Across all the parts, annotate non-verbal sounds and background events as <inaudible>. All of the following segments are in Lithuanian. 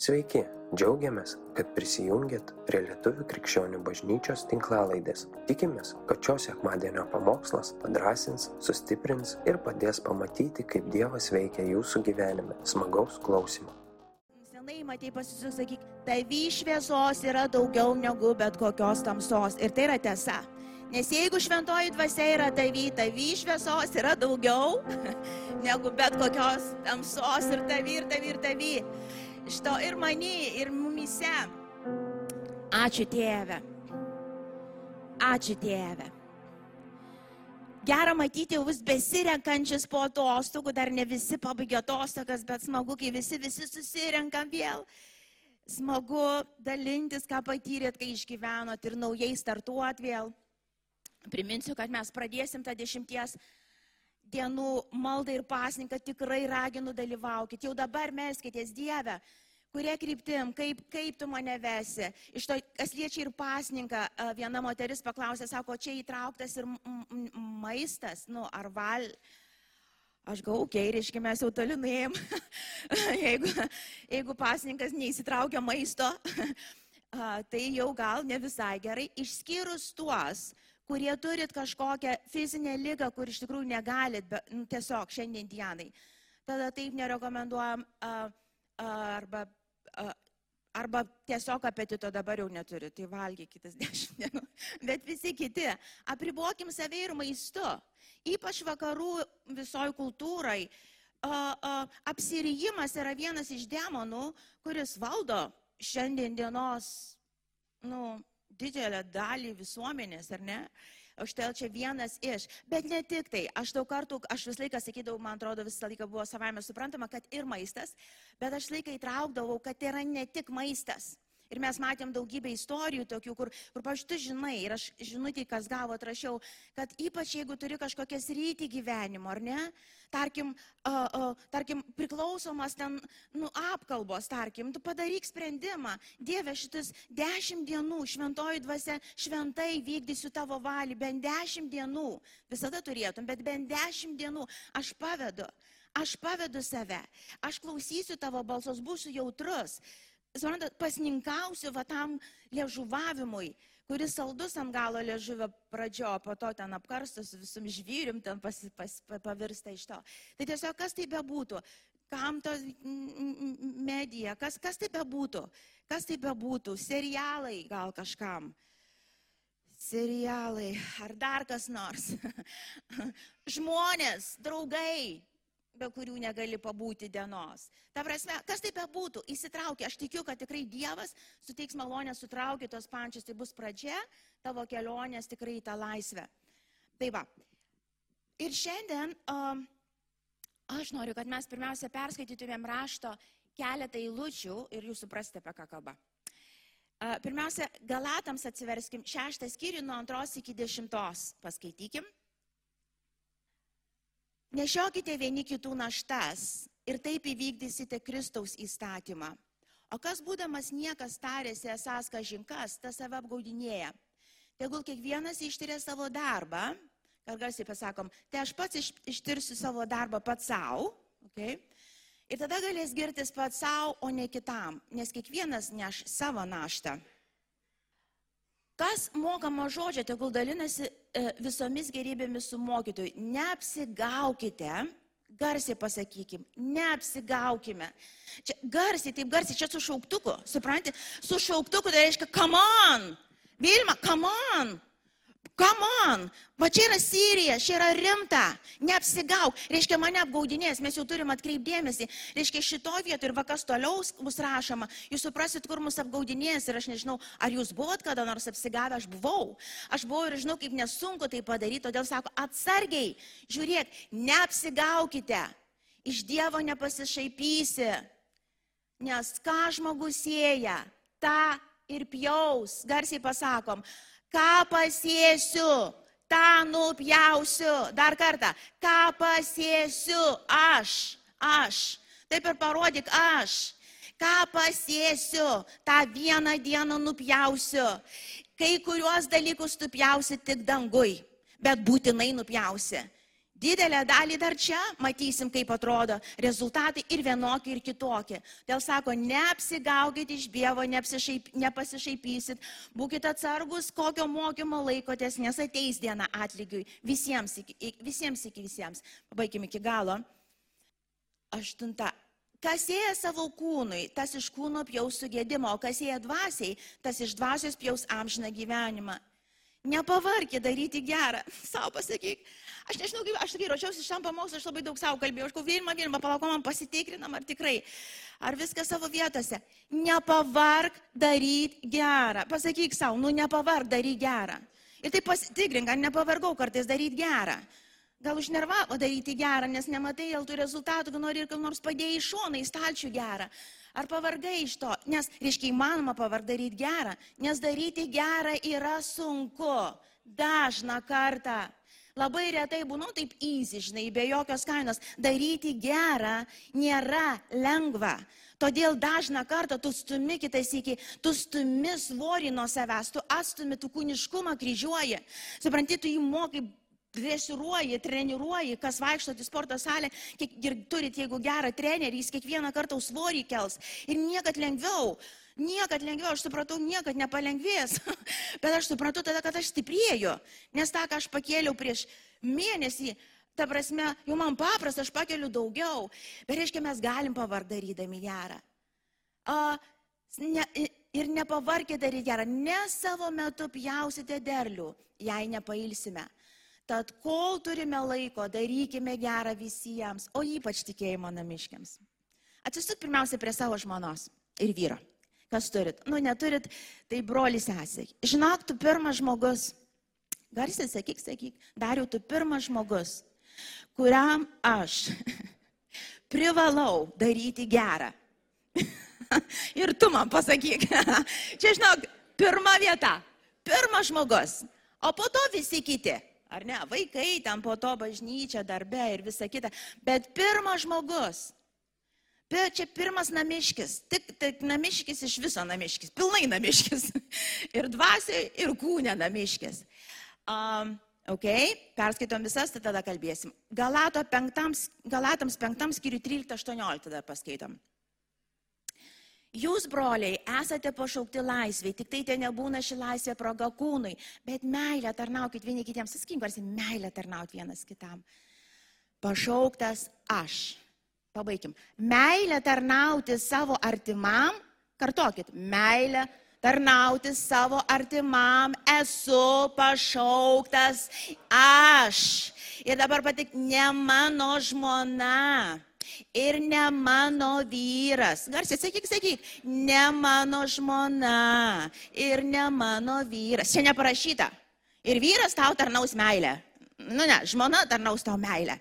Sveiki, džiaugiamės, kad prisijungiat prie Lietuvių krikščionių bažnyčios tinklalaidės. Tikimės, kad šios sekmadienio pamokslas padrasins, sustiprins ir padės pamatyti, kaip Dievas veikia jūsų gyvenime. Smagaus klausimų. Senai matei pasisakyk, tavy šviesos yra daugiau negu bet kokios tamsos. Ir tai yra tiesa. Nes jeigu šventoji dvasia yra tavy, tavy šviesos yra daugiau <laughs> negu bet kokios tamsos ir tavy, ir tavy, ir tavy. Šito ir many, ir mumise. Ačiū Tėve. Ačiū Tėve. Gera matyti jūs besirenkančius po atostogų, dar ne visi pabaigė atostogas, bet smagu, kai visi, visi susirenkam vėl. Smagu dalintis, ką patyrėt, kai išgyvenot ir naujai startuot vėl. Priminsiu, kad mes pradėsim tą dešimties dienų maldą ir pasninką, tikrai raginu dalyvaukit. Jau dabar melskitės Dievę, kurie kryptim, kaip, kaip tu mane vesi. Iš to, kas liečia ir pasninką, viena moteris paklausė, sako, čia įtrauktas ir maistas, nu, ar val. Aš gau, okei, okay, reiškia, mes jau toli nuėjom. <laughs> jeigu, jeigu pasninkas neįsitraukia maisto, <laughs> tai jau gal ne visai gerai, išskyrus tuos, kurie turit kažkokią fizinę lygą, kur iš tikrųjų negalit, be, nu, tiesiog šiandien dienai. Tada taip nerekomenduojam a, a, arba, a, arba tiesiog apetito dabar jau neturi, tai valgykite <laughs> dešimt dienų. Bet visi kiti, apribokim save ir maistu. Ypač vakarų visoji kultūrai. Apsirijimas yra vienas iš demonų, kuris valdo šiandien dienos, nu, didelę dalį visuomenės, ar ne? Štai čia vienas iš. Bet ne tik tai. Aš daug kartų, aš visą laiką sakydavau, man atrodo, visą laiką buvo savame suprantama, kad ir maistas, bet aš laiką įtraukdavau, kad tai yra ne tik maistas. Ir mes matėm daugybę istorijų tokių, kur, kur pavyzdžiui, tu žinai, ir aš žinutį, kas gavo, atrašiau, kad ypač jeigu turi kažkokias rytį gyvenimo, ar ne, tarkim, uh, uh, tarkim priklausomas ten, nu, apkalbos, tarkim, tu padaryk sprendimą, Dieve, šitas dešimt dienų šventoji dvasia šventai vykdysiu tavo valį, bent dešimt dienų, visada turėtum, bet bent dešimt dienų aš pavedu. Aš pavedu save, aš klausysiu tavo balsos, būsiu jautrus, suprantat, pasninkausiu va tam liežuvavimui, kuris saldus ant galo liežuvio pradžio, po to ten apkarstas visum žvyrim, ten pas, pas, pavirsta iš to. Tai tiesiog kas tai bebūtų, kam to medija, kas, kas tai bebūtų, kas tai bebūtų, serialai gal kažkam. Serialai ar dar kas nors. <laughs> Žmonės, draugai, be kurių negali pabūti dienos. Ta prasme, kas tai bebūtų, įsitraukia. Aš tikiu, kad tikrai Dievas suteiks malonę sutraukti tos pančius. Tai bus pradžia tavo kelionės tikrai į tą laisvę. Tai va. Ir šiandien um, aš noriu, kad mes pirmiausia perskaitytumėm rašto keletą eilučių ir jūs suprasite, apie ką kalba. Uh, pirmiausia, Galatams atsiverskim šeštą skyrių nuo antros iki dešimtos. Paskaitykim. Nešiokite vieni kitų naštas ir taip įvykdysite Kristaus įstatymą. O kas būdamas niekas tarėsi esas kažinkas, tas save apgaudinėja. Tegul kiekvienas ištyrė savo darbą, kad garsiai pasakom, tai aš pats iš, ištirsiu savo darbą pats savo, okay? ir tada galės girtis pats savo, o ne kitam, nes kiekvienas neš savo naštą. Kas mokamo žodžio, tegul dalinasi e, visomis gerybėmis su mokytoju. Neapsigaukite, garsiai pasakykim, neapsigaukime. Čia garsiai, taip garsiai, čia su šauktuku, suprantate? Su šauktuku tai reiškia, come on, Vilma, come on. Come on, va čia yra Sirija, čia yra rimta, neapsigauk, reiškia mane apgaudinės, mes jau turim atkreipdėmėsi, reiškia šito vietoje ir vakas toliau bus rašoma, jūs suprasit, kur mus apgaudinės ir aš nežinau, ar jūs buvot kada nors apsigavę, aš buvau, aš buvau ir žinau, kaip nesunku tai padaryti, todėl sako, atsargiai, žiūrėk, neapsigaukite, iš Dievo nepasišaipysi, nes ką žmogus sieja, tą ir pjaus, garsiai pasakom, ką pasėsiu, tą nupjausiu. Dar kartą, ką pasėsiu aš, aš. Taip ir parodyk aš. Ką pasėsiu, tą vieną dieną nupjausiu. Kai kuriuos dalykus nupjausi tik dangui, bet būtinai nupjausi. Didelę dalį dar čia matysim, kaip atrodo rezultatai ir vienokie, ir kitokie. Dėl sako, neapsigaukit iš Dievo, nepasišaipysit, būkite atsargus, kokio mokymo laikotės, nes ateis diena atlygiui visiems, visiems iki visiems. Pabaigime iki galo. Aštunta. Kas ėja savo kūnui, tas iš kūno pjaus sugėdimo, o kas ėja dvasiai, tas iš dvasios pjaus amžiną gyvenimą. Nepavarkė daryti gerą. Sau pasakyk. Aš nežinau, kaip aš sakai, ruošiausi šiam pamokslui, aš labai daug savo kalbėjau. Aš kalbėjau, vilma, vilma, palaukom, man pasitikrinam, ar tikrai, ar viskas savo vietose. Nepavark daryti gerą. Pasakyk savo, nu nepavark daryti gerą. Ir tai pasitikrink, ar nepavargau kartais daryti gerą. Gal užnervavo daryti gerą, nes nematai dėl tų rezultatų, gal nori ir ką nors padėjai šoną į stalčių gerą. Ar pavargai iš to? Nes, reiškia, įmanoma pavarg daryti gerą, nes daryti gerą yra sunku. Dažną kartą. Labai retai būnu taip įsi, žinai, be jokios kainos. Daryti gerą nėra lengva. Todėl dažną kartą tu stumi kitais iki, tu stumi svorį nuo savęs, tu atstumi tu kūniškumą kryžiuoji. Supranti, tu jį mokai dresiruoji, treniruoji, kas vaikšto į sporto salę, kiek, ir turit, jeigu gerą trenerį, jis kiekvieną kartą svorį kels. Ir niekad lengviau. Niekad lengviau, aš supratau, niekad nepalengvės. <laughs> Bet aš supratau tada, kad aš stiprėjau. Nes tą, ką aš pakėliau prieš mėnesį, ta prasme, jau man paprasta, aš pakeliu daugiau. Bet reiškia, mes galim pavardarydami gerą. A, ne, ir nepavarkė daryti gerą. Ne savo metu pjausite derlių, jei nepailsime. Tad kol turime laiko, darykime gerą visiems, o ypač tikėjimo namiškiams. Atsistuk pirmiausia prie savo žmonos ir vyro. Kas turit? Nu, neturit, tai broli sesė. Žinok, tu pirmas žmogus. Garsiai sakyk, sakyk, dariau tu pirmas žmogus, kuriam aš <laughs> privalau daryti gerą. <laughs> ir tu man pasakyk. <laughs> Čia, žinok, pirma vieta, pirmas žmogus, o po to visi kiti. Ar ne? Vaikai ten po to bažnyčia, darbe ir visa kita. Bet pirmas žmogus. Čia pirmas namiškis. Tik, tik namiškis iš viso namiškis. Pilnai namiškis. <laughs> Ir dvasiai, ir kūnė namiškis. Um, Ok, perskaitom visas, tai tada kalbėsim. Galato penktams, Galatams penktams skyriui 13-18 tada paskaitom. Jūs, broliai, esate pašaukti laisvai, tik tai ten nebūna ši laisvė proga kūnui, bet meilę tarnaukit vieni kitiems, sakykim, varsi, meilę tarnaut vienas kitam. Pašauktas aš. Pabaigim. Meilę tarnauti savo artimam, kartokit, meilę tarnauti savo artimam esu pašauktas aš. Ir dabar patik, ne mano žmona ir ne mano vyras. Garsiai sakyk, sakyk, ne mano žmona ir ne mano vyras. Čia neparašyta. Ir vyras tau tarnaus meilę. Nu ne, žmona tarnaus tau meilę.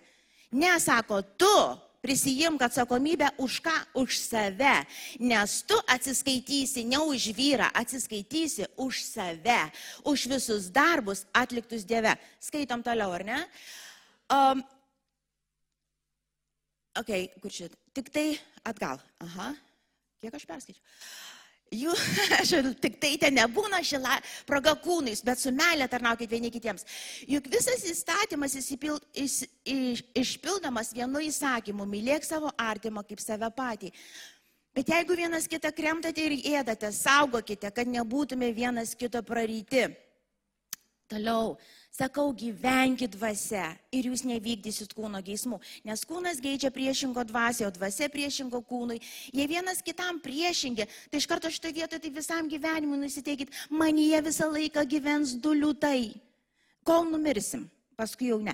Nesako, tu prisijimk atsakomybę už ką? Už save. Nes tu atsiskaitysi ne už vyrą, atsiskaitysi už save, už visus darbus atliktus Dieve. Skaitom toliau, ar ne? Um, Ok, kur čia? Tik tai atgal. Aha. Kiek aš perskaičiu? Jų, <laughs> aš, tik tai ten nebūna šila proga kūnais, bet su meilė tarnaukit vieni kitiems. Juk visas įstatymas įsipil, iš, iš, išpildomas vienu įsakymu - mylėk savo artimą kaip save patį. Bet jeigu vienas kitą kremtate ir ėdate, saugokite, kad nebūtume vienas kito praryti. Toliau, Sakau, gyvenkit dvasia ir jūs nevykdysit kūno geismų, nes kūnas geidžia priešingo dvasio, o dvasia priešingo kūnui. Jei vienas kitam priešingi, tai iš karto šitoje vietoje tai visam gyvenimui nusiteikit, manyje visą laiką gyvens du liūtai. Kol numirsim, paskui jau ne.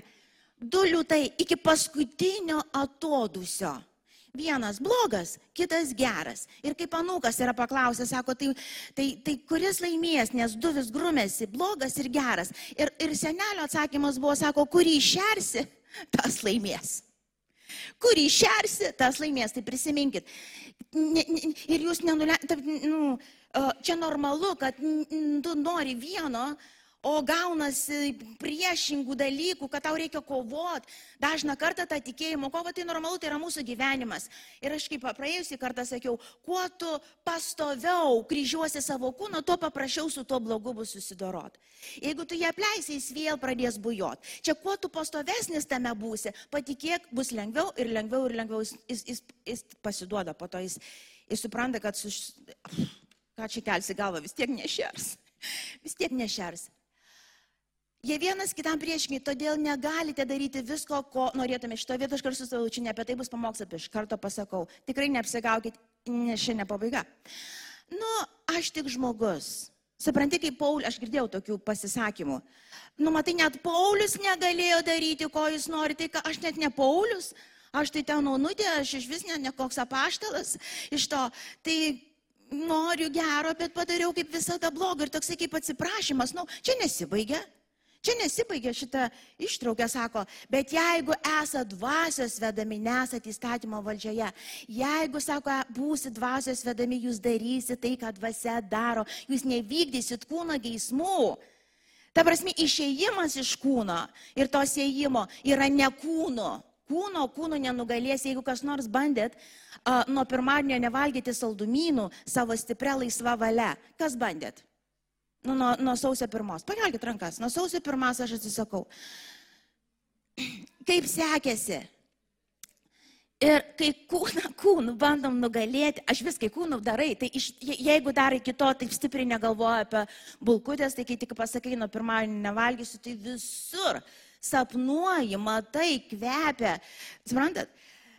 Du liūtai iki paskutinio atodusio. Vienas blogas, kitas geras. Ir kaip anūkas yra paklausęs, sako, tai, tai, tai kuris laimės, nes du vis grumėsi, blogas ir geras. Ir, ir senelio atsakymas buvo, sako, kurį išersi, tas laimės. Kurį išersi, tas laimės, tai prisiminkit. Ir jūs nenule... Nu, čia normalu, kad tu nori vieno, o gaunasi priešingų dalykų, kad tau reikia kovoti. Dažną kartą tą tikėjimo kovą tai normalu, tai yra mūsų gyvenimas. Ir aš kaip praėjusį kartą sakiau, kuo tu pastoviau kryžiuosi savo kūną, tuo paprasčiau su tuo blogu bus susidorot. Jeigu tu jį apleisi, jis vėl pradės bujot. Čia kuo tu pastovesnis tame būsi, patikėk, bus lengviau ir lengviau ir lengviau jis, jis, jis, jis pasiduoda, po to jis, jis supranta, kad su... ką čia kelsi galvą, vis tiek nešers. Vis tiek nešers. Jie vienas kitam priešingai, todėl negalite daryti visko, ko norėtume. Šito vietą aš garsus savo čia ne apie tai bus pamokslas, iš karto pasakau. Tikrai neapsigaukit, nes šiandien pabaiga. Nu, aš tik žmogus. Supranti, kaip Paulius, aš girdėjau tokių pasisakymų. Nu, matai, net Paulius negalėjo daryti, ko jis nori, tai ką, aš net ne Paulius, aš tai ten naunutė, aš iš vis ne, ne koks apaštalas iš to. Tai noriu gero, bet padariau kaip visada blogą ir toksai kaip atsiprašymas, nu, čia nesibaigia. Čia nesibaigia šitą ištraukę, sako, bet jeigu esate dvasios vedami, nesate įstatymo valdžioje, jeigu, sako, būsit dvasios vedami, jūs darysit tai, ką dvasia daro, jūs nevykdysit kūno geismų. Ta prasme, išėjimas iš kūno ir to siejimo yra ne kūno. Kūno, kūno nenugalės, jeigu kas nors bandėt a, nuo pirmadienio nevalgyti saldumynų savo stiprią laisvą valią. Kas bandėt? Nu, nuo, nuo sausio pirmos. Pakelkit rankas. Nuo sausio pirmos aš atsisakau. <clears throat> Kaip sekėsi? Ir kai kūną, kūnų bandom nugalėti, aš viskai kūnų darai, tai iš, jeigu darai kito, taip stipriai negalvoju apie bulkutės, tai kai tik pasakai, nuo pirmadienio nevalgysiu, tai visur sapnuoji, matai, kvepia. Suprantat?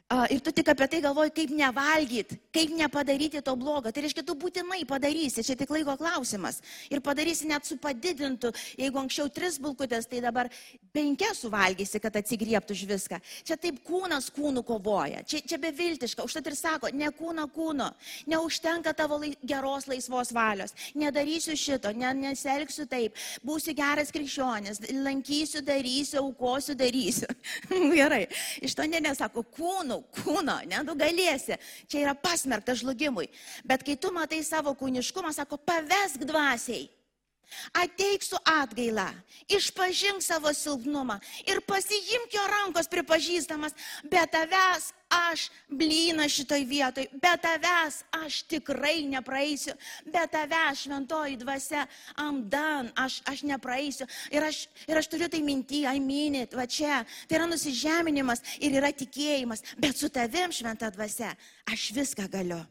Ir tu tik apie tai galvoji, kaip nevalgyti, kaip nepadaryti to blogo. Tai reiškia, tu būtinai padarysi, čia tik laiko klausimas. Ir padarysi net su padidintu, jeigu anksčiau tris bulkutės, tai dabar penkias suvalgysi, kad atsigrieptų už viską. Čia taip kūnas kūnų kovoja. Čia, čia beviltiška. Užtat ir sako, ne kūno kūno, neužtenka tavo lai, geros laisvos valios. Nedarysiu šito, ne, neselgsiu taip, būsiu geras krikščionis, lankysiu, darysiu, aukosiu, darysiu. <laughs> Gerai. Iš to ne nesako, kūnų kūnų, kūno nenugalėsi. Čia yra pasmerktas žlugimui. Bet kai tu matai savo kūniškumą, sako, pavesk dvasiai. Ateik su atgaila, išpažink savo silpnumą ir pasiimk jo rankos pripažįstamas, bet tavęs aš blyna šitoj vietoj, bet tavęs aš tikrai nepraeisiu, bet tavęs šventoji dvasia, amdan, aš, aš nepraeisiu. Ir aš, ir aš turiu tai mintį, I mean it, va čia. Tai yra nusižeminimas ir yra tikėjimas, bet su tavim šventa dvasia aš viską galiu.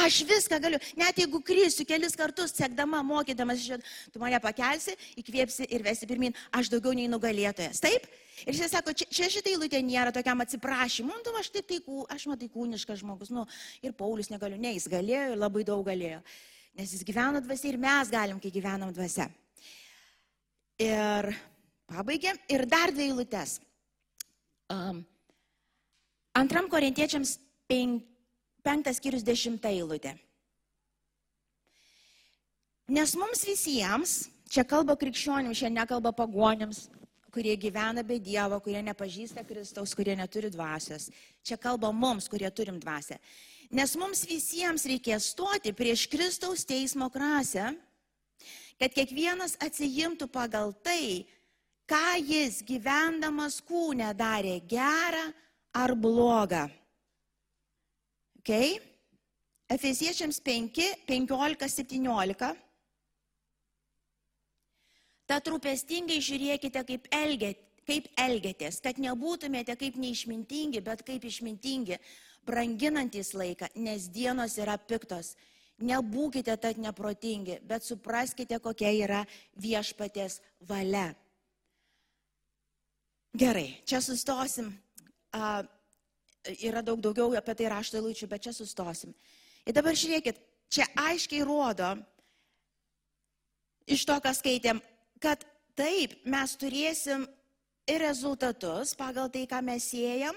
Aš viską galiu, net jeigu krysiu kelis kartus, sekdama, mokydamas, žiūrėt, tu mane pakelsi, įkvėpsi ir vesi pirmin, aš daugiau nei nugalėtojas. Taip? Ir jis sako, čia, čia šitą eilutę nėra tokiam atsiprašymui, nu, aš taip tai, aš matai kūniškas žmogus, nu, ir Paulius negaliu, ne, jis galėjo ir labai daug galėjo, nes jis gyveno dvasia ir mes galim, kai gyvenam dvasia. Ir pabaigėm, ir dar dvi eilutės. Um, antram korintiečiams 5 penktas skyrius dešimta eilutė. Nes mums visiems, čia kalba krikščionims, čia nekalba pagonėms, kurie gyvena be Dievo, kurie nepažįsta Kristaus, kurie neturi dvasios. Čia kalba mums, kurie turim dvasę. Nes mums visiems reikės stoti prieš Kristaus teismo krasę, kad kiekvienas atsijimtų pagal tai, ką jis gyvendamas kūne darė gerą ar blogą. Okay? Efeziečiams 5, 15, 17. Tad rūpestingai žiūrėkite, kaip, elgėt, kaip elgėtės, kad nebūtumėte kaip neišmintingi, bet kaip išmintingi, branginantis laiką, nes dienos yra piktos. Nebūkite tad neprotingi, bet supraskite, kokia yra viešpatės valia. Gerai, čia sustosim. Uh, yra daug daugiau apie tai rašto eilučių, bet čia sustosim. Ir dabar žiūrėkit, čia aiškiai rodo iš to, ką skaitėm, kad taip mes turėsim ir rezultatus pagal tai, ką mes siejam.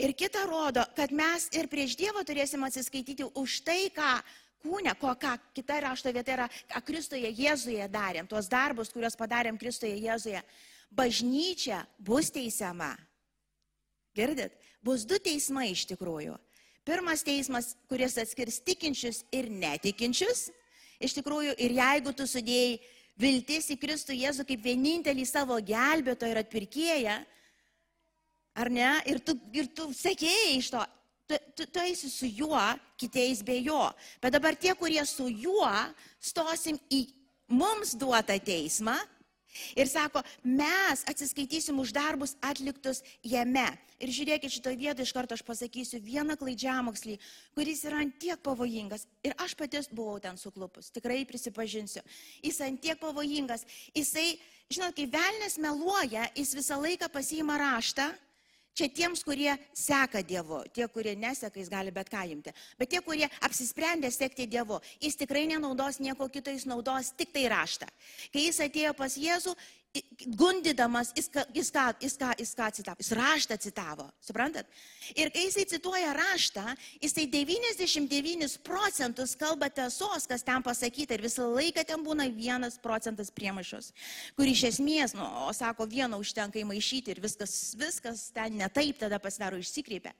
Ir kita rodo, kad mes ir prieš Dievą turėsim atsiskaityti už tai, ką kūne, ko, ką kita rašto vieta yra, ką Kristoje Jėzuje darėm, tuos darbus, kuriuos padarėm Kristoje Jėzuje. Bažnyčia bus teisiama Girdit? Bus du teismai iš tikrųjų. Pirmas teismas, kuris atskirs tikinčius ir netikinčius. Iš tikrųjų, ir jeigu tu sudėjai viltis į Kristų Jėzų kaip vienintelį savo gelbėtoją ir atpirkėją, ar ne, ir tu, ir tu sekėjai iš to, tu, tu, tu eisi su juo, kiteis be jo. Bet dabar tie, kurie su juo, stosim į mums duotą teismą, Ir sako, mes atsiskaitysim už darbus atliktus jame. Ir žiūrėkit, šitoje vietoje iš karto aš pasakysiu vieną klaidžiamokslį, kuris yra antiek pavojingas. Ir aš patys buvau ten suklupus, tikrai prisipažinsiu. Jis antiek pavojingas. Jisai, žinot, kai velnės meluoja, jis visą laiką pasiima raštą Čia tiems, kurie seka Dievu, tie, kurie neseka, jis gali bet ką imti. Bet tie, kurie apsisprendė sekti Dievu, jis tikrai nenaudos nieko kito, jis naudos tik tai raštą. Kai jis atėjo pas Jėzų, gundydamas, jis, jis, ką, jis, ką, jis ką citavo, jis raštą citavo, suprantat? Ir kai jisai cituoja raštą, jisai 99 procentus kalba tiesos, kas ten pasakyta ir visą laiką ten būna vienas procentas priemašos, kur iš esmės, nu, o sako, vieno užtenka įmaišyti ir viskas, viskas ten ne taip tada pasidaro išsikreipia.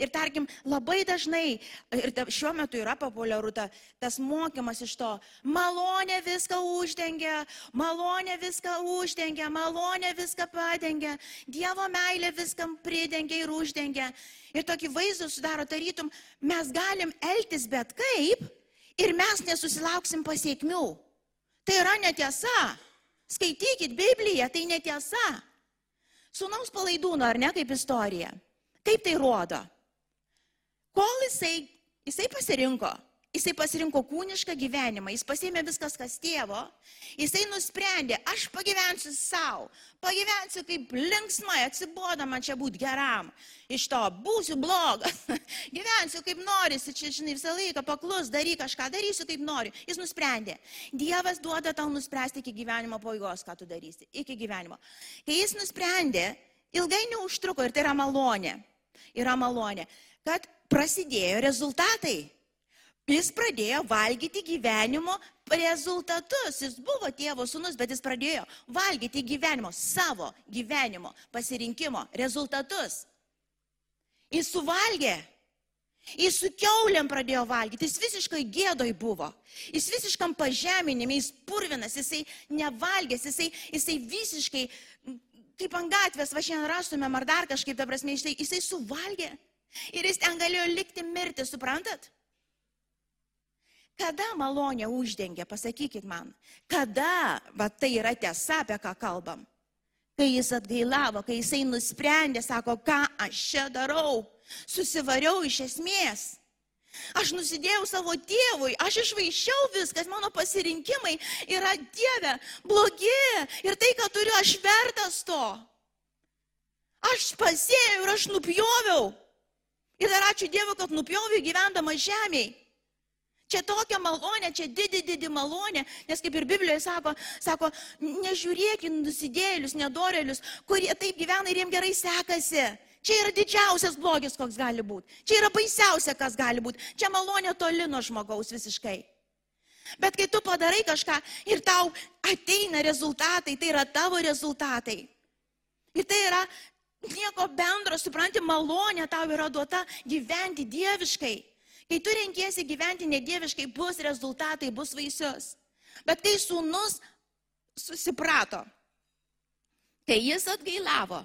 Ir tarkim, labai dažnai, ir šiuo metu yra populiaru ta, tas mokymas iš to, malonė viską uždengia, malonė viską uždengia, malonė viską padengia, Dievo meilė viskam pridengia ir uždengia. Ir tokį vaizdą sudaro tarytum, mes galim elgtis bet kaip ir mes nesusilauksim pasiekmių. Tai yra netiesa. Skaitykit Bibliją, tai netiesa. Sūnaus palaidūno, ar ne, kaip istorija. Kaip tai rodo? Kol jisai, jisai pasirinko, jisai pasirinko kūnišką gyvenimą, jis pasėmė viskas, kas tėvo, jisai nusprendė, aš pagyvensiu savo, pagyvensiu kaip linksmai, atsiboda man čia būti geram, iš to būsiu blogas, <laughs> gyvensiu kaip norisi, čia, žinai, visą laiką paklus, daryk kažką, darysiu kaip noriu. Jis nusprendė, Dievas duoda tau nuspręsti iki gyvenimo pabaigos, ką tu darysi, iki gyvenimo. Kai jis nusprendė, ilgai neužtruko ir tai yra malonė, yra malonė, kad prasidėjo rezultatai. Jis pradėjo valgyti gyvenimo rezultatus. Jis buvo tėvo sunus, bet jis pradėjo valgyti gyvenimo, savo gyvenimo pasirinkimo rezultatus. Jis suvalgė. Jis su keuliam pradėjo valgyti, jis visiškai gėdoj buvo, jis visiškam pažeminimui, jis purvinas, jisai nevalgęs, jisai, jisai visiškai, kaip ant gatvės, va šiandien rastumėm ar dar kažkaip, ta prasme, jisai, jisai suvalgė. Ir jis ten galėjo likti mirti, suprantat? Kada malonė uždengia, pasakykit man, kada, va tai yra tiesa, apie ką kalbam. Kai jis atgailavo, kai jisai nusprendė, sako, ką aš čia darau, susivariau iš esmės. Aš nusidėjau savo tėvui, aš išvaišiau viskas, mano pasirinkimai yra Dieve, blogi ir tai, ką turiu, aš vertas to. Aš pasėjau ir aš nupjoviau. Ir dar ačiū Dievui, kad nupjoviu gyvendama žemėje. Čia tokia malonė, čia didi, didi malonė, nes kaip ir Biblijoje sako, sako, nežiūrėk į nusidėlius, nedorelius, kurie taip gyvena ir jiems gerai sekasi. Čia yra didžiausias blogis, koks gali būti. Čia yra baisiausia, kas gali būti. Čia malonė toli nuo žmogaus visiškai. Bet kai tu padarai kažką ir tau ateina rezultatai, tai yra tavo rezultatai. Ir tai yra nieko bendro, supranti, malonė tau yra duota gyventi dieviškai. Kai tu renkiesi gyventi nedieviškai, bus rezultatai, bus vaisius. Bet kai sūnus susiprato, kai jis atgailavo,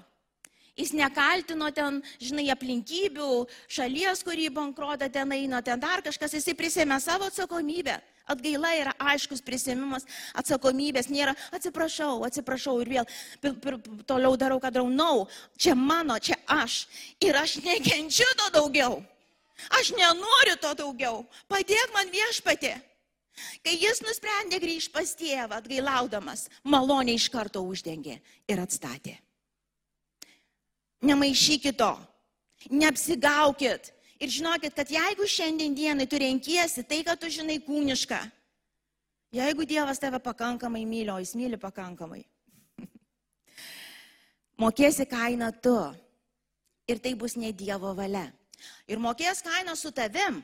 jis nekaltino ten, žinai, aplinkybių, šalies, kurį bankruotą ten eina, ten dar kažkas, jisai prisėmė savo atsakomybę. Atgaila yra aiškus prisėmimas atsakomybės, nėra atsiprašau, atsiprašau ir vėl pir, pir, toliau darau, ką darau. Nau, no, čia mano, čia aš. Ir aš nekenčiu to daugiau. Aš nenoriu to daugiau. Padėk man viešpatė. Kai jis nusprendė grįžti pas tėvą, atgailaudamas, malonė iš karto uždengė ir atstatė. Nemaišykit to, neapsigaukit, Ir žinokit, kad jeigu šiandien dienai tu renkiesi tai, ką tu žinai kūnišką, jeigu Dievas tave pakankamai myli, o jis myli pakankamai, <laughs> mokėsi kainą tu. Ir tai bus ne Dievo valia. Ir mokės kainą su tavim.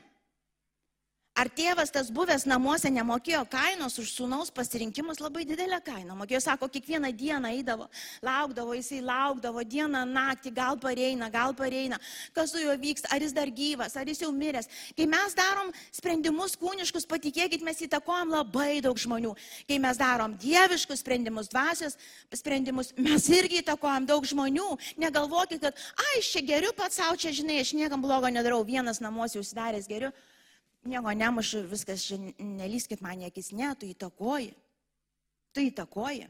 Ar tėvas tas buvęs namuose nemokėjo kainos už sūnaus pasirinkimus labai didelę kainą? Mokėjo, sako, kiekvieną dieną eidavo, laukdavo, jisai laukdavo dieną, naktį, gal pareina, gal pareina, kas su juo vyksta, ar jis dar gyvas, ar jis jau miręs. Kai mes darom sprendimus kūniškus, patikėkit, mes įtakojam labai daug žmonių. Kai mes darom dieviškus sprendimus, dvasios sprendimus, mes irgi įtakojam daug žmonių. Negalvokit, kad, ai, aš čia geriu pats savo, čia žinai, aš niekam blogo nedarau, vienas namuose užsidaręs geriu nieko nemušu, viskas, nelyskit man akis, ne, tu įtakoji. Tu įtakoji.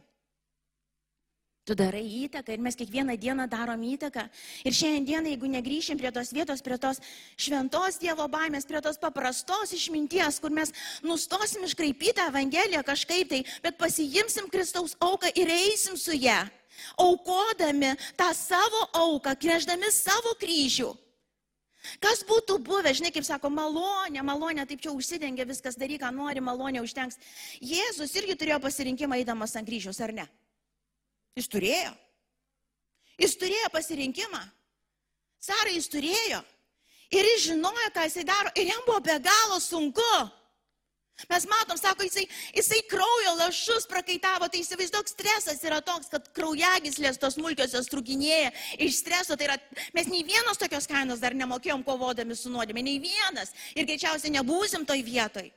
Tu darai įtaką ir mes kiekvieną dieną darom įtaką. Ir šiandien dieną, jeigu negryšim prie tos vietos, prie tos šventos Dievo baimės, prie tos paprastos išminties, kur mes nustosim iškraipyti Evangeliją kažkaip tai, bet pasijimsim Kristaus auką ir eisim su ją, aukodami tą savo auką, kreždami savo kryžių. Kas būtų buvę, žinai, kaip sako, malonė, malonė, taip čia užsidengia viskas, daryk, ką nori, malonė užtenks. Jėzus irgi turėjo pasirinkimą eidamas ant kryžiaus, ar ne? Jis turėjo. Jis turėjo pasirinkimą. Sarai jis turėjo. Ir jis žinojo, ką jisai daro. Ir jam buvo be galo sunku. Mes matom, sako, jisai, jisai kraujo lašus prakaitavo, tai įsivaizduok, stresas yra toks, kad kraujagislės tos smulkiosios trukinėja iš streso. Tai yra, mes nei vienos tokios kainos dar nemokėjom kovodami su nuodėmė, nei vienas. Ir greičiausiai nebūsim toj vietoj.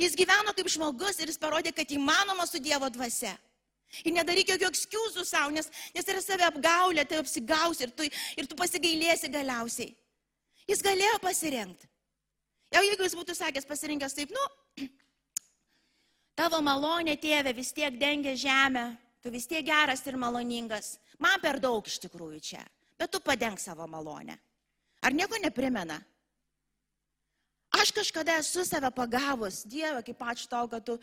Jis gyveno kaip žmogus ir jis parodė, kad įmanoma su Dievo dvasia. Ir nedaryk jokių ekskuzų savo, nes, nes yra save apgaulė, tai apsigausi ir tu, ir tu pasigailėsi galiausiai. Jis galėjo pasirinkti. Jau jeigu jis būtų sakęs pasirinkęs taip, nu, <clears throat> Tavo malonė, tėve, vis tiek dengia žemę, tu vis tiek geras ir maloningas. Man per daug iš tikrųjų čia, bet tu padeng savo malonę. Ar nieko neprimena? Aš kažkada esu save pagavus, Dieve, kaip ačiū tau, kad tu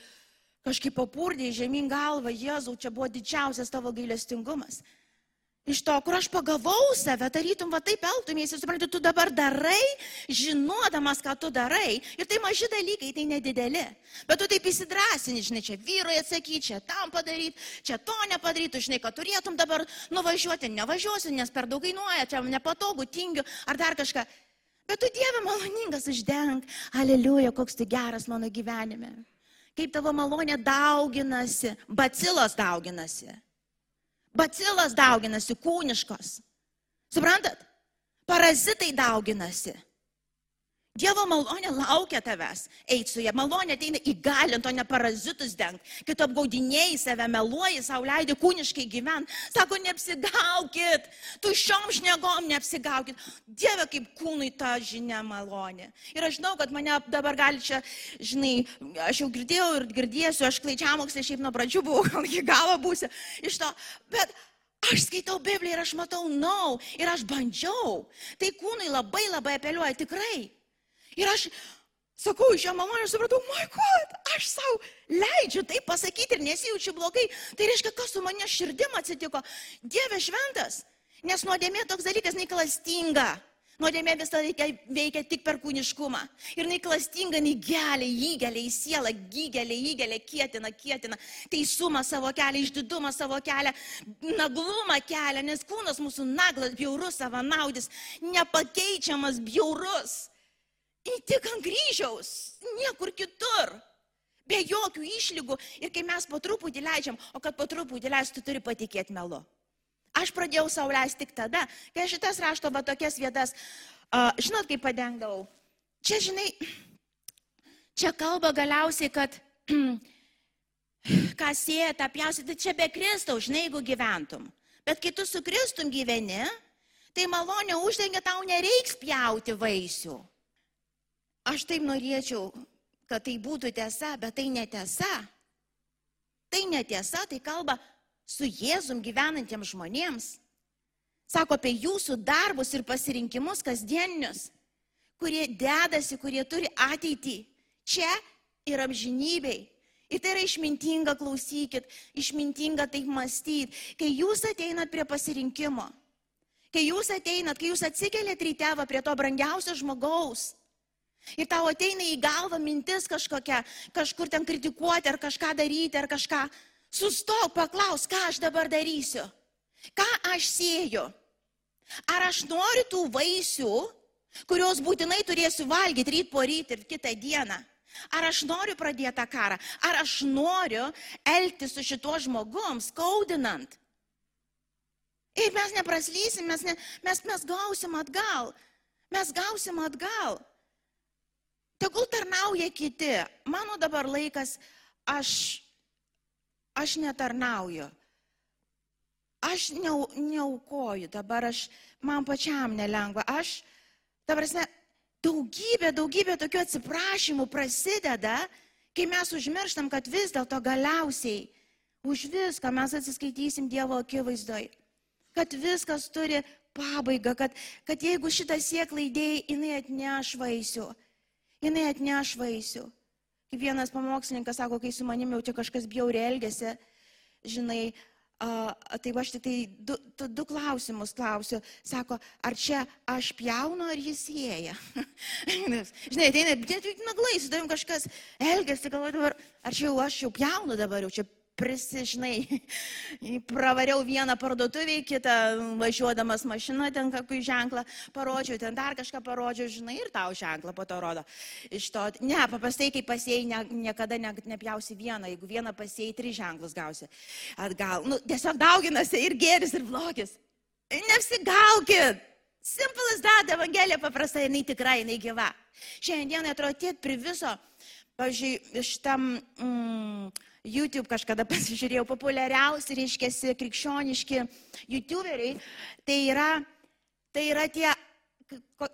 kažkaip papurdėjai žemyn galvą, Jėzau, čia buvo didžiausias tavo gailestingumas iš to, kur aš pagavau save, tarytum, va taip elgtumėsi, suprantu, tu dabar darai, žinodamas, ką tu darai. Ir tai maži dalykai, tai nedideli. Bet tu taip įsidrasini, žinai, čia vyrai atsakyti, čia tam padaryti, čia to nepadaryti, žinai, kad turėtum dabar nuvažiuoti, nevažiuosiu, nes per daug kainuoja, čia nepatogu, tingiu ar dar kažką. Bet tu Dieve maloningas uždenk, aleliuja, koks tu geras mano gyvenime. Kaip tavo malonė dauginasi, bacilos dauginasi. Bacilas dauginasi kūniškos. Suprantat? Parazitai dauginasi. Dievo malonė laukia tavęs. Eit su ją. Malonė ateina įgalint, o ne parazitus deng. Kai tu apgaudinėjai save, meluoji, savo leidai kūniškai gyventi. Sako, neapsigaukit. Tu šiom šnegom neapsigaukit. Dieve, kaip kūnui ta žinia malonė. Ir aš žinau, kad mane dabar gali čia, žinai, aš jau girdėjau ir girdėsiu, aš klaičiamokslė šiaip nuo pradžių buvau, gal iki galo būsiu iš to. Bet Aš skaitau Bibliją ir aš matau nau no, ir aš bandžiau. Tai kūnui labai labai apeliuoja tikrai. Ir aš sakau, iš jo malonės supratau, God, aš savo leidžiu tai pasakyti ir nesijaučiu blogai. Tai reiškia, kas su manė širdim atsitiko. Dieve šventas. Nes nuodėmė toks dalykas neiklastinga. Nuodėmė visą laiką veikia tik per kūniškumą. Ir jinai klastinga, jinai gelia, įgelia į sielą, gygelia, įgelia, kietina, kietina. Teisumą savo kelią, išdidumą savo kelią, naglumą kelią, nes kūnas mūsų naglas, bjaurus, savanaudis, nepakeičiamas, bjaurus. Ir tik ant kryžiaus, niekur kitur. Be jokių išlygų. Ir kai mes po truputį leidžiam, o kad po truputį leistų, turi patikėti melu. Aš pradėjau savo leisti tik tada, kai šitas rašto va tokias vietas, uh, žinot, kaip padengdavau. Čia, žinai, čia kalba galiausiai, kad <clears throat> ką sėja, tą pjausi, tai čia be Kristaus, žinai, jeigu gyventum. Bet kai tu su Kristum gyveni, tai malonė uždengia, tau nereiks pjauti vaisių. Aš taip norėčiau, kad tai būtų tiesa, bet tai netiesa. Tai netiesa, tai kalba su Jėzum gyvenantiems žmonėms. Sako apie jūsų darbus ir pasirinkimus kasdieninius, kurie dedasi, kurie turi ateitį čia ir amžinybei. Ir tai yra išmintinga, klausykit, išmintinga taip mąstyti. Kai jūs ateinat prie pasirinkimo, kai jūs ateinat, kai jūs atsikeliat rytevą prie to brangiausio žmogaus, Ir tau ateina į galvą mintis kažkokia, kažkur ten kritikuoti ar kažką daryti ar kažką. Sustok, paklaus, ką aš dabar darysiu. Ką aš sieju? Ar aš noriu tų vaisių, kurios būtinai turėsiu valgyti ryt po ryt ir kitą dieną. Ar aš noriu pradėti tą karą? Ar aš noriu elgtis su šituo žmogum, skaudinant? Ir mes nepraslysim, mes, ne, mes, mes gausim atgal. Mes gausim atgal. Tegul tarnauja kiti. Mano dabar laikas, aš, aš netarnauju. Aš ne, neaukoju, dabar aš, man pačiam nelengva. Aš, dabar, daugybė, daugybė tokių atsiprašymų prasideda, kai mes užmirštam, kad vis dėlto galiausiai už viską mes atsiskaitysim Dievo akivaizdoj. Kad viskas turi pabaigą, kad, kad jeigu šitą sieklą įdėjai, jinai atneš vaisių. Jinai atneš vaisių. Kaip vienas pamokslininkas sako, kai su manimi jau čia kažkas bjauriai elgesi, žinai, A, tai aš tik tai du, du, du klausimus klausiu. Sako, ar čia aš pjaunu, ar jis sieja? <laughs> Žinai, ateina, naglai, su tavim kažkas elgesi, galvoju dabar, ar čia jau aš jau pjaunu dabar, jau čia prisižnai, <laughs> pravariau vieną parduotuvį, kitą važiuodamas mašiną, ten kokį ženklą parodžiau, ten dar kažką parodžiau, žinai, ir tau ženklą po to rodo. Iš to, ne, paprastai, kai pasėjai, ne, niekada ne, nepjausi vieną, jeigu vieną pasėjai, tris ženklus gausi atgal. Nu, tiesiog dauginasi ir gėris, ir blogis. Neapsigaukit! Simple as that, Evangelija paprastai, jinai tikrai, jinai gyva. Šiandien atrodo tiek priviso, pažiūrėjau, šitam... Mm, YouTube kažkada <laughs> pasižiūrėjau, populiariausi, reiškia, krikščioniški YouTuberiai, tai yra, tai yra tie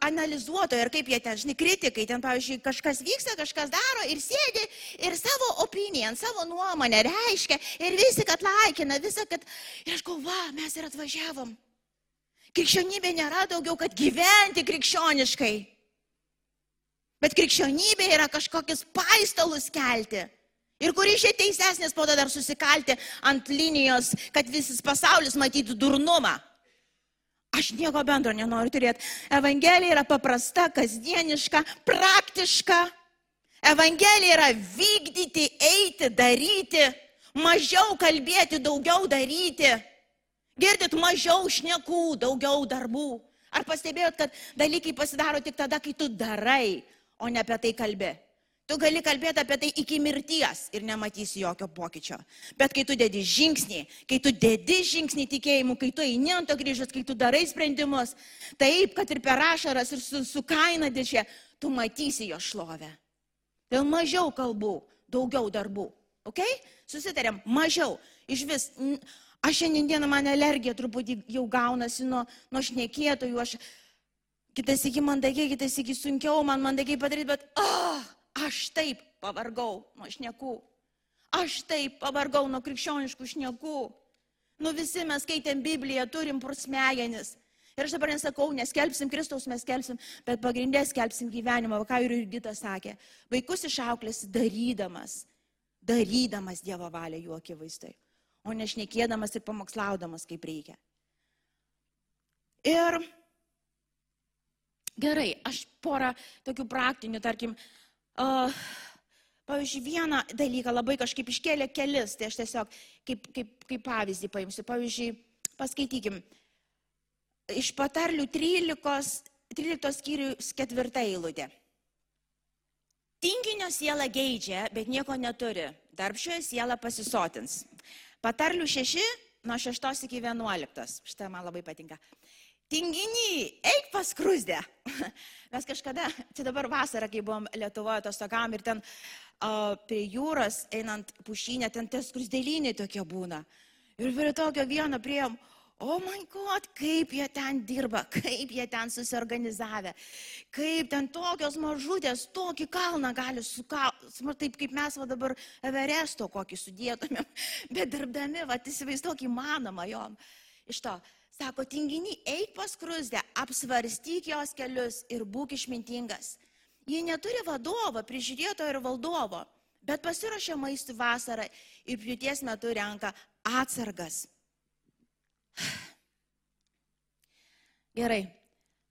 analizuotojai ir kaip jie ten, žinai, kritikai, ten, pavyzdžiui, kažkas vyksta, kažkas daro ir sėdi ir savo opiniją, savo nuomonę reiškia ir visi, kad laikina, visą, kad... Ir aš galvoju, va, mes ir atvažiavom. Krikščionybė nėra daugiau, kad gyventi krikščioniškai. Bet krikščionybė yra kažkokius paistalus kelti. Ir kuris čia teisesnis po to dar susikalti ant linijos, kad visas pasaulis matytų durnumą. Aš nieko bendro nenoriu turėti. Evangelija yra paprasta, kasdieniška, praktiška. Evangelija yra vykdyti, eiti, daryti, mažiau kalbėti, daugiau daryti. Girdit, mažiau šnekų, daugiau darbų. Ar pastebėjot, kad dalykai pasidaro tik tada, kai tu darai, o ne apie tai kalbė? Tu gali kalbėti apie tai iki mirties ir nematysi jokio pokyčio. Bet kai tu dedi žingsnį, kai tu dedi žingsnį tikėjimu, kai tu eini ant to kryžius, kai tu darai sprendimus, taip, kad ir per ašaras ir su, su kaina didžia, tu matysi jo šlovę. Dėl mažiau kalbų, daugiau darbų. Ok? Susitarėm, mažiau. Iš vis, aš šiandieną man alergija truputį jau gaunasi nuo, nuo šnekėtojų. Aš kitas iki mandagiai, kitas iki sunkiau man mandagiai padaryti, bet... Oh, Aš taip pavargau nuo šnekų. Aš taip pavargau nuo krikščioniškų šnekų. Nu visi mes skaitėm Bibliją, turim pursmegenis. Ir aš dabar nesakau, neskelbsim Kristaus, mes skelbsim, bet pagrindė skelbsim gyvenimą, ką ir Jurgita sakė. Vaikus išauklės darydamas, darydamas Dievo valią jų akivaizdai, o nešnekėdamas ir pamokslaudamas kaip reikia. Ir gerai, aš porą tokių praktinių, tarkim, uh, Uh, pavyzdžiui, vieną dalyką labai kažkaip iškėlė kelis, tai aš tiesiog kaip, kaip, kaip pavyzdį paimsiu. Pavyzdžiui, paskaitykim. Iš patarlių 13, 13 skyrius ketvirta eilutė. Tinginio siela geidžia, bet nieko neturi. Darbšioje siela pasisotins. Patarlių 6 nuo 6 iki 11. Šitą man labai patinka. Tinginy, eik pas krusdę. <laughs> Mes kažkada, čia dabar vasarą, kai buvom Lietuvoje atostogam ir ten uh, prie jūros, einant pušynę, ten tie skrusdėliniai tokie būna. Ir prie tokio vieno prieėm, o oh man god, kaip jie ten dirba, <laughs> kaip jie ten susiorganizavę, kaip ten tokios mažutės, tokį kalną gali sukalti, taip kaip mes va dabar Everesto kokį sudėtumėm, <laughs> bet dirbdami, va, įsivaizduok įmanoma jom. Iš to, Sako, tinginy, eik pas krusdę, apsvarstyk jos kelius ir būk išmintingas. Jie neturi vadovo, prižiūrėto ir valdovo, bet pasiruošia maistui vasarą ir pjūties metu renka atsargas. <sighs> Gerai,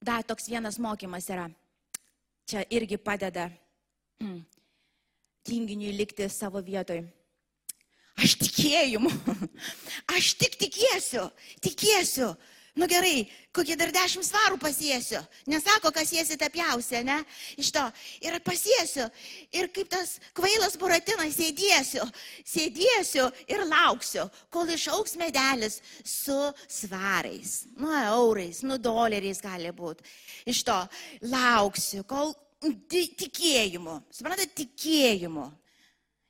dar toks vienas mokymas yra. Čia irgi padeda mm, tinginiui likti savo vietoj. Aš tikėjimu. Aš tik tikėsiu, tikėsiu. Nu gerai, kokie dar dešimt svarų pasiesiu. Nesako, kas jėsi tapiausia, ne? Iš to. Ir pasiesiu. Ir kaip tas kvailas buratinas sėdėsiu. Sėdėsiu ir lauksiu, kol išauks medelis su svarais. Nu, eurais, nu, doleriais gali būti. Iš to lauksiu, kol tikėjimu. Suprantate, tikėjimu.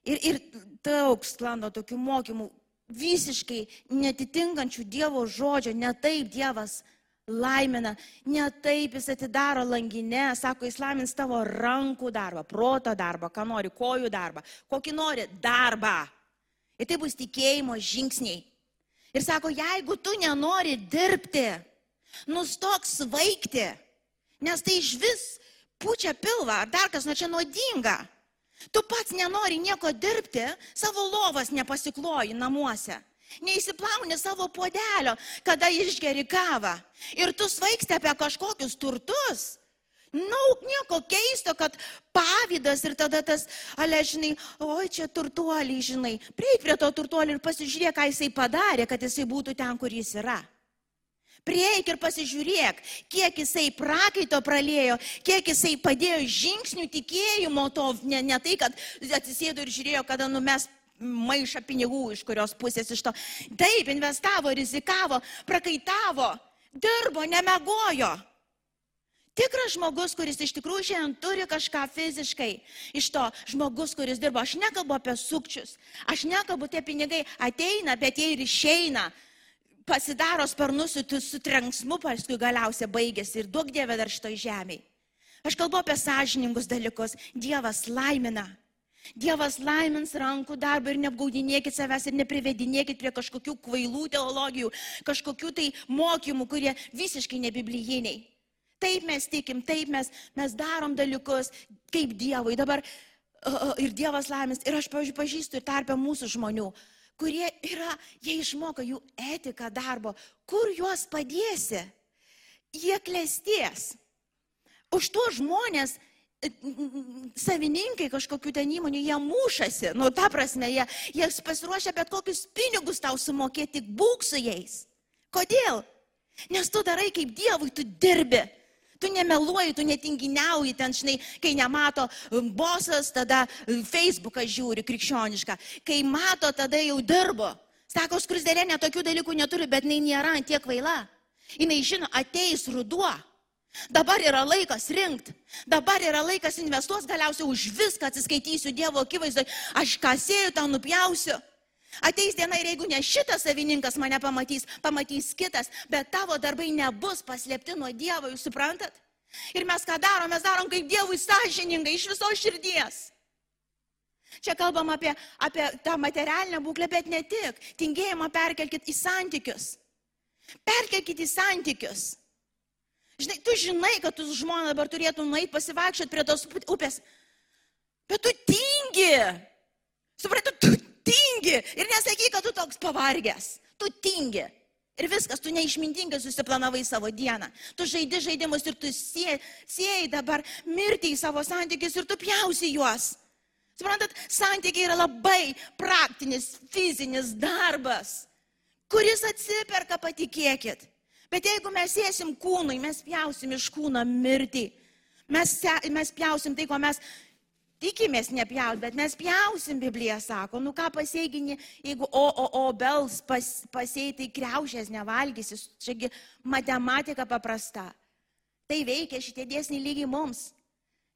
Ir, ir daug sklando tokių mokymų, visiškai netitinkančių Dievo žodžio, ne taip Dievas laimina, ne taip jis atidaro langinę, sako, jis laimins tavo rankų darbą, proto darbą, ką nori, kojų darbą, kokį nori darbą. Ir tai bus tikėjimo žingsniai. Ir sako, jeigu tu nenori dirbti, nustok svaigti, nes tai iš vis pučia pilvą, ar dar kas, na čia nuodinga. Tu pats nenori nieko dirbti, savo lovas nepasikloji namuose. Neįsiplauni savo podelio, kada išgeri kavą. Ir tu svaigsti apie kažkokius turtus. Na, nu, nieko keisto, kad pavydas ir tada tas, ale, žinai, oi, čia turtuoliai, žinai, prieik prie to turtuolio ir pasižiūrėk, ką jisai padarė, kad jisai būtų ten, kur jis yra. Prieik ir pasižiūrėk, kiek jisai prakaito pralėjo, kiek jisai padėjo žingsnių tikėjimo to, ne, ne tai, kad atsisėdo ir žiūrėjo, kada numes maišą pinigų iš kurios pusės iš to. Taip, investavo, rizikavo, prakaitavo, dirbo, nemegojo. Tikras žmogus, kuris iš tikrųjų šiandien turi kažką fiziškai iš to žmogus, kuris dirba. Aš nekalbu apie sukčius, aš nekalbu, tie pinigai ateina, bet jie ir išeina pasidaro sparnus su trenksmu, paskui galiausiai baigėsi ir duok Dieve dar šitoj žemėje. Aš kalbu apie sąžiningus dalykus. Dievas laimina. Dievas laimins rankų darbą ir neapgaudinėkit savęs ir neprivedinėkit prie kažkokių kvailų teologijų, kažkokių tai mokymų, kurie visiškai nebiblijiniai. Taip mes tikim, taip mes, mes darom dalykus kaip Dievui. Dabar ir Dievas laimins. Ir aš, pavyzdžiui, pažįstu ir tarpę mūsų žmonių, kurie yra, jie išmoka jų etiką darbo, kur juos padėsi, jie klesties. Už tuos žmonės savininkai kažkokių ten įmonių, jie mušasi, nu ta prasme, jie, jie pasiruošia bet kokius pinigus tau sumokėti, būk su jais. Kodėl? Nes tu darai kaip Dievui, tu dirbi. Tu nemeluoji, tu netinginiauji ten, žinai, kai nemato um, bosas, tada um, Facebooką žiūri krikščionišką. Kai mato, tada jau dirbo. Sako, skrusdėlė netokių dalykų neturi, bet jinai nėra tiek vaila. Jis žino, ateis ruduo. Dabar yra laikas rinkti. Dabar yra laikas investuos galiausiai už viską atsiskaitysiu Dievo akivaizdoje. Aš ką sėjau, tą nupjausiu. Ateis diena ir jeigu ne šitas savininkas mane pamatys, pamatys kitas, bet tavo darbai nebus paslėpti nuo Dievo, jūs suprantat? Ir mes ką darom, mes darom kaip Dievui sąžiningai iš viso širdies. Čia kalbam apie, apie tą materialinę būklę, bet ne tik. Tingėjimą perkelkite į santykius. Perkelkite į santykius. Žinai, tu žinai, kad tu žmona dabar turėtum nueiti pasivaikščioti prie tos upės. Bet tu tingi. Suprantu, tu tingi ir nesakyk, kad tu toks pavargęs. Tu tingi. Ir viskas, tu neišmintingai susiplanavai savo dieną. Tu žaidi žaidimus ir tu siejai dabar mirti į savo santykius ir tu pjausi juos. Suprantat, santykiai yra labai praktinis, fizinis darbas, kuris atsiperka, patikėkit. Bet jeigu mes sėsim kūnui, mes pjausim iš kūno mirtį. Mes, mes pjausim tai, ko mes Tikimės nepjaut, bet mes pjausim, Biblija sako. Nu ką pasieginį, jeigu o, o, obels pas, pasiei, tai kreušės nevalgysi. Čiagi matematika paprasta. Tai veikia šitie dėsniai lygiai mums.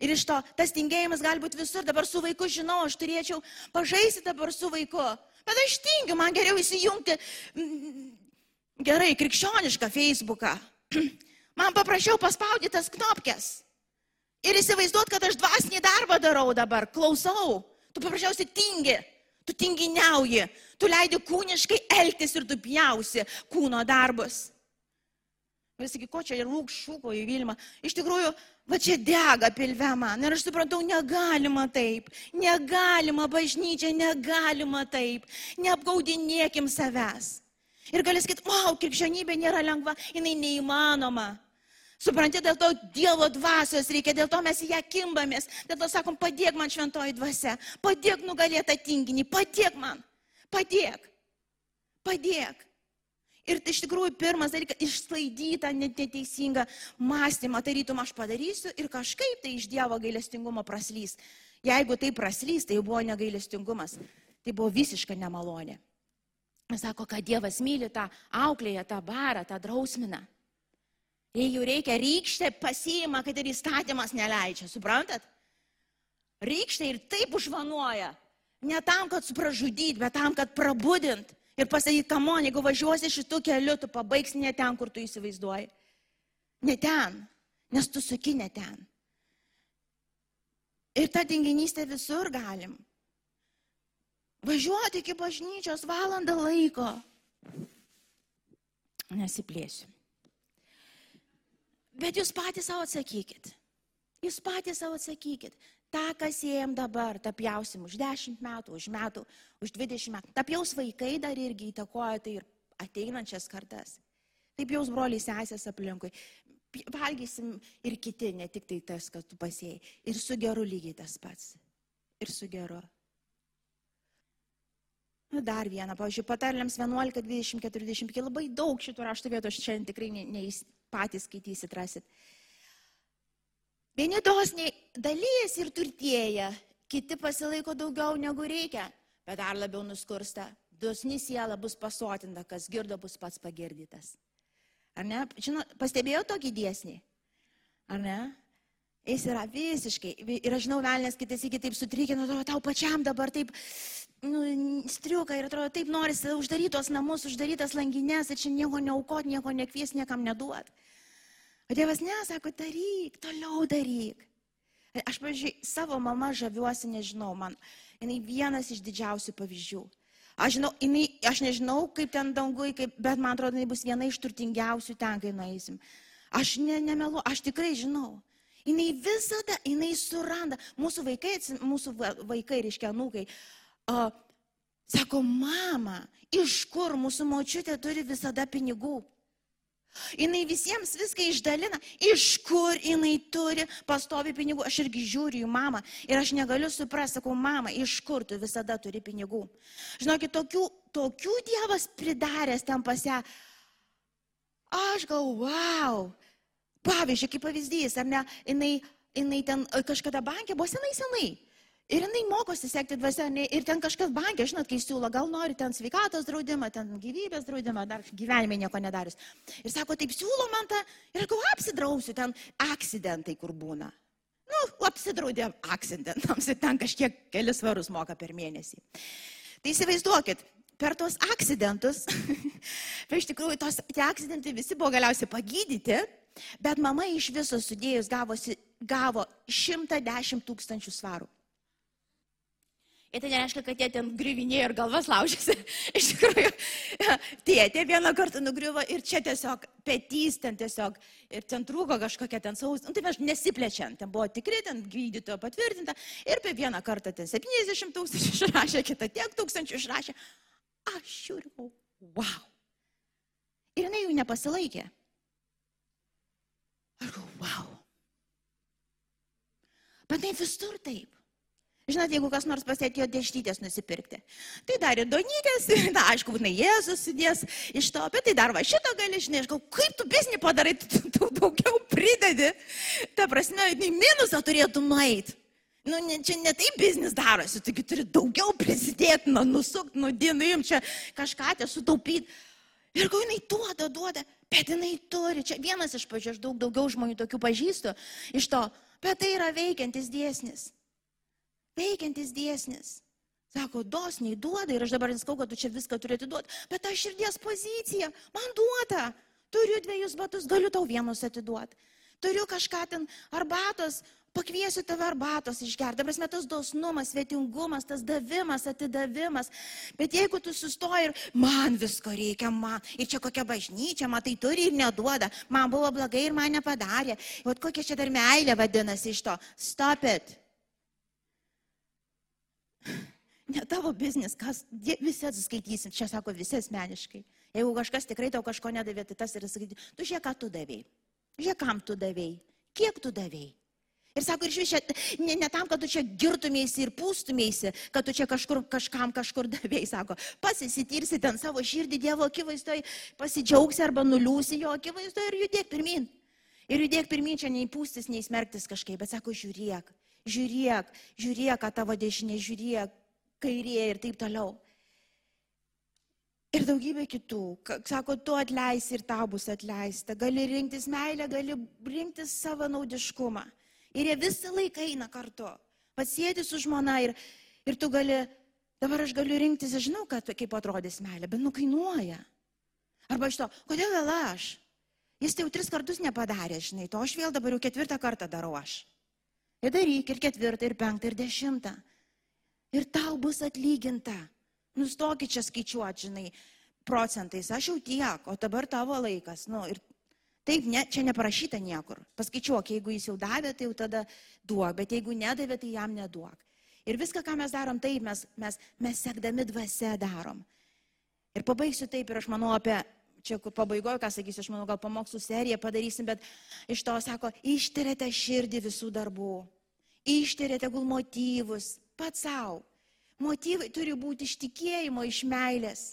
Ir iš to tas tingėjimas gali būti visur. Dabar su vaiku žinau, aš turėčiau pažaisti dabar su vaiku. Bet aš tingiu, man geriau įsijungti gerai krikščionišką Facebooką. <clears throat> Man paprašiau paspaudyti tas knopkes. Ir įsivaizduot, kad aš dvasinį darbą darau dabar, klausau. Tu paprasčiausiai tingi, tu tinginiauji, tu leidi kūniškai elgtis ir tu pjausi kūno darbus. Ir sakai, ko čia ir rūk šūko į Vilmą. Iš tikrųjų, va čia dega pilve man. Ir aš supratau, negalima taip. Negalima bažnyčia, negalima taip. Neapgaudinėkim savęs. Ir gali sakyti, wow, krikščionybė nėra lengva, jinai neįmanoma. Supranti, dėl to Dievo dvasios reikia, dėl to mes į ją kimbamės, dėl to sakom, padėk man šventoji dvasia, padėk nugalėtą tinginį, padėk man, padėk, padėk. Ir tai iš tikrųjų pirmas dalykas - išsklaidyta neteisinga mąstymą, tarytum aš padarysiu ir kažkaip tai iš Dievo gailestingumo praslys. Jeigu tai praslys, tai buvo negailestingumas. Tai buvo visiška nemalonė. Sako, kad Dievas myli tą auklėje, tą barą, tą drausminą. Jei jų reikia, rykštė pasiima, kad ir įstatymas neleidžia, suprantat? Rykštė ir taip užvanuoja. Ne tam, kad supražudyti, bet tam, kad prabudint ir pasakyti, kamon, jeigu važiuosi šitų kelių, tu pabaigsi ne ten, kur tu įsivaizduoji. Ne ten, nes tu suki ne ten. Ir tą tinginystę visur galim. Važiuoti iki bažnyčios valandą laiko. Nesiplėsiu. Bet jūs patys savo atsakykit. Jūs patys savo atsakykit. Ta, kas ėjom dabar, tapjausim už 10 metų, už metų, už 20 metų. Tapjaus vaikai dar irgi įtakoja tai ir ateinančias kartas. Taip jaus broliai sesės aplinkui. Valgysim ir kiti, ne tik tai tas, kad tu pasėjai. Ir su geru lygiai tas pats. Ir su geru. Nu, dar vieną, pavyzdžiui, patarlėms 11, 20, 40, labai daug šitų raštų vietų, aš šiandien tikrai ne, ne patys skaitysit, rasit. Vieni dosniai dalyjas ir turtėja, kiti pasilaiko daugiau negu reikia, bet dar labiau nuskursta. Dosni siela bus pasotinta, kas girdo bus pats pagirdytas. Ar ne? Žinot, pastebėjau tokį dėsnį? Ar ne? Jis yra visiškai, ir aš žinau, velnės kitas iki taip sutrikino, tau pačiam dabar taip nu, striuka ir atrodo, taip norisi uždarytos namus, uždarytas langinės, ir čia nieko neaukot, nieko nekvies, niekam neduot. O Dievas nesako, daryk, toliau daryk. Aš, pavyzdžiui, savo mamą žaviuosi, nežinau, man, jinai vienas iš didžiausių pavyzdžių. Aš, žinau, jinai, aš nežinau, kaip ten dangui, kaip, bet man atrodo, jinai bus viena iš turtingiausių ten, kai nueisim. Aš ne, nemelu, aš tikrai žinau. Jinai visada, jinai suranda. Mūsų vaikai, mūsų vaikai, reiškia, nūkai, uh, sako, mama, iš kur mūsų močiutė turi visada pinigų? Jinai visiems viską išdalina, iš kur jinai turi pastovi pinigų. Aš irgi žiūriu į mamą ir aš negaliu suprasti, sakau, mama, iš kur tu visada turi pinigų. Žinokit, tokių, tokių Dievas pridaręs ten pasę. Aš galvoju, wow. Pavyzdžiui, kaip pavyzdys, ar ne, jinai, jinai ten kažkada bankė buvo senai senai. Ir jinai mokosi sekti dvasia, ir ten kažkas bankė, žinot, kai siūlo, gal nori ten sveikatos draudimą, ten gyvybės draudimą, dar gyvenime nieko nedarius. Ir sako, taip siūlo man tą, ir aš galvoju, apsidrausiu, ten akcidentai kur būna. Nu, apsidraudė akcidentams ir ten kažkiek kelis svarus moka per mėnesį. Tai įsivaizduokit, per tos akcidentus, <laughs> iš tikrųjų, tos, tie akcidentai visi buvo galiausiai pagydyti, bet mama iš viso sudėjus gavosi, gavo 110 tūkstančių svarų. Ir tai nereiškia, kad jie ten grivinėjo ir galvas laužėsi. <laughs> Iš tikrųjų, tėtė vieną kartą nugriuvo ir čia tiesiog petys ten tiesiog, ir ten trūko kažkokia ten saus. Nu, tai aš nesiplečiant, ten buvo tikri, ten gydytojo patvirtinta. Ir per vieną kartą ten 70 tūkstančių išrašė, kitą tiek tūkstančių išrašė. Aš žiūriu, wow. Ir jinai jų nepasilaikė. Aš galvoju, wow. Bet tai visur taip. Žinot, jeigu kas nors pasėtėjo deštytės nusipirkti, tai dar ir donytės, na, <laughs> aišku, na, Jėzus sudės iš to, bet tai dar va šito gali, žinai, aš galvoju, kaip tu biznį padarai, tu, tu daugiau pridedi. Ta prasme, į minusą turėtum nueiti. Nu, ne, čia ne taip biznis darosi, taigi turi daugiau prisidėti, nu, nusukti, nudinai, jums čia kažką te sutaupyti. Ir kai jinai duoda, duoda, bet jinai turi, čia vienas iš pažiūrėjau, aš daug daugiau žmonių tokių pažįstu iš to, bet tai yra veikiantis dėsnis veikiantis dėsnis. Sako, dosniai duoda ir aš dabar neskau, kad tu čia viską turi atiduoti, bet ta širdies pozicija man duota. Turiu dviejus batus, galiu tau vienus atiduoti. Turiu kažką ten arbatos, pakviesiu tave arbatos išgerti. Dabar mes tas dosnumas, svetingumas, tas davimas, atidavimas. Bet jeigu tu sustoji ir man visko reikia, man, ir čia kokia bažnyčia, man tai turi ir neduoda, man buvo blogai ir man nepadarė. O kokia čia dar meilė vadinasi iš to? Stop it. Ne tavo biznis, kas visi atsiskaitysit, čia sako visi asmeniškai. Jeigu kažkas tikrai tau kažko nedavė, tai tas ir sakyti, tu žiūrėk, ką tu davėjai. Žiūrėk, kam tu davėjai. Kiek tu davėjai. Ir sako, ir iš čia, ne, ne tam, kad tu čia girtumėsi ir pūstumėsi, kad tu čia kažkur kažkam kažkur davėjai, sako, pasisitirsi ten savo širdį Dievo akivaizdoje, pasidžiaugsi arba nuliūsi jo akivaizdoje ir judėk pirmin. Ir judėk pirmin čia nei pūstis, nei smerktis kažkaip, bet sako, žiūrėk, žiūrėk, žiūrėk, ką tavo dešinė, žiūrėk, kairė ir taip toliau. Ir daugybė kitų. Sako, tu atleisi ir tau bus atleista. Gali rinktis meilę, gali rinktis savanaudiškumą. Ir jie visą laiką eina kartu. Pasėdi su žmona ir, ir tu gali, dabar aš galiu rinktis, aš žinau, kad, kaip atrodys meilė, bet nukainuoja. Arba iš to, kodėl vėl aš? Jis tai jau tris kartus nepadarė, žinai, to aš vėl dabar jau ketvirtą kartą darau aš. Ir daryk ir ketvirtą, ir penktą, ir dešimtą. Ir tau bus atlyginta. Nustokit čia skaičiuoti, žinai, procentais. Aš jau tiek, o dabar tavo laikas. Nu, ir Taip, ne, čia neparašyta niekur. Paskaičiuok, jeigu jis jau davė, tai jau tada duok, bet jeigu nedavė, tai jam neduok. Ir viską, ką mes darom, taip mes, mes, mes sekdami dvasia darom. Ir pabaigsiu taip, ir aš manau apie, čia pabaigoju, ką sakysiu, aš manau, gal pamokslų seriją padarysim, bet iš to sako, ištirėte širdį visų darbų, ištirėte gul motyvus, pats savo. Motyvai turi būti iš tikėjimo, iš meilės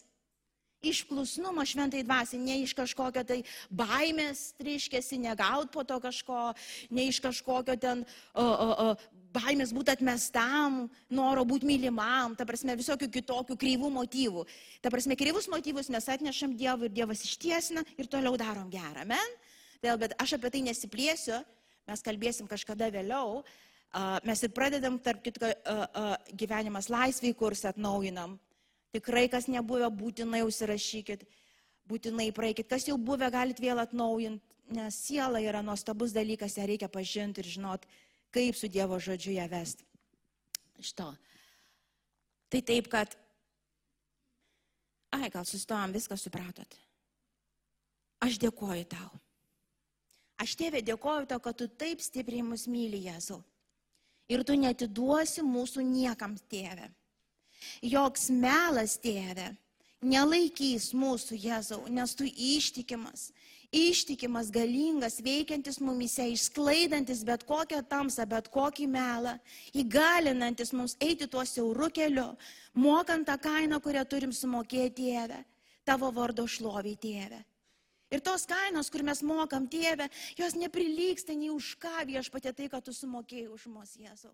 išklusnumo šventai dvasiai, ne iš kažkokio tai baimės, triškėsi, negaut po to kažko, ne iš kažkokio ten o, o, o, baimės būti atmestam, noro būti mylimam, ta prasme visokių kitokių kryvų motyvų. Ta prasme, kryvus motyvus mes atnešam Dievui ir Dievas ištiesina ir toliau darom gerą. Men? Vėl, bet aš apie tai nesiplėsiu, mes kalbėsim kažkada vėliau. Mes ir pradedam, tarp kitko, gyvenimas laisviai kursą atnaujinam. Tikrai, kas nebuvę, būtinai užsirašykit, būtinai praeikit. Kas jau buvę, galit vėl atnaujinti, nes siela yra nuostabus dalykas, ją reikia pažinti ir žinot, kaip su Dievo žodžiu ją vesti. Šito. Tai taip, kad, ai, gal sustojom, viską supratot. Aš dėkoju tau. Aš tėvė dėkoju tau, kad tu taip stipriai mus myli, Jėzau. Ir tu netiduosi mūsų niekam, tėvė joks melas, tėve, nelaikys mūsų Jėzau, nes tu ištikimas, ištikimas, galingas, veikiantis mumise, išsklaidantis bet kokią tamsą, bet kokį melą, įgalinantis mums eiti tuo siauru keliu, mokant tą kainą, kurią turim sumokėti tėvę, tavo vardo šloviai tėvę. Ir tos kainos, kur mes mokam tėvę, jos neprilyksta nei už ką viešpatė tai, kad tu sumokėjai už mus Jėzau.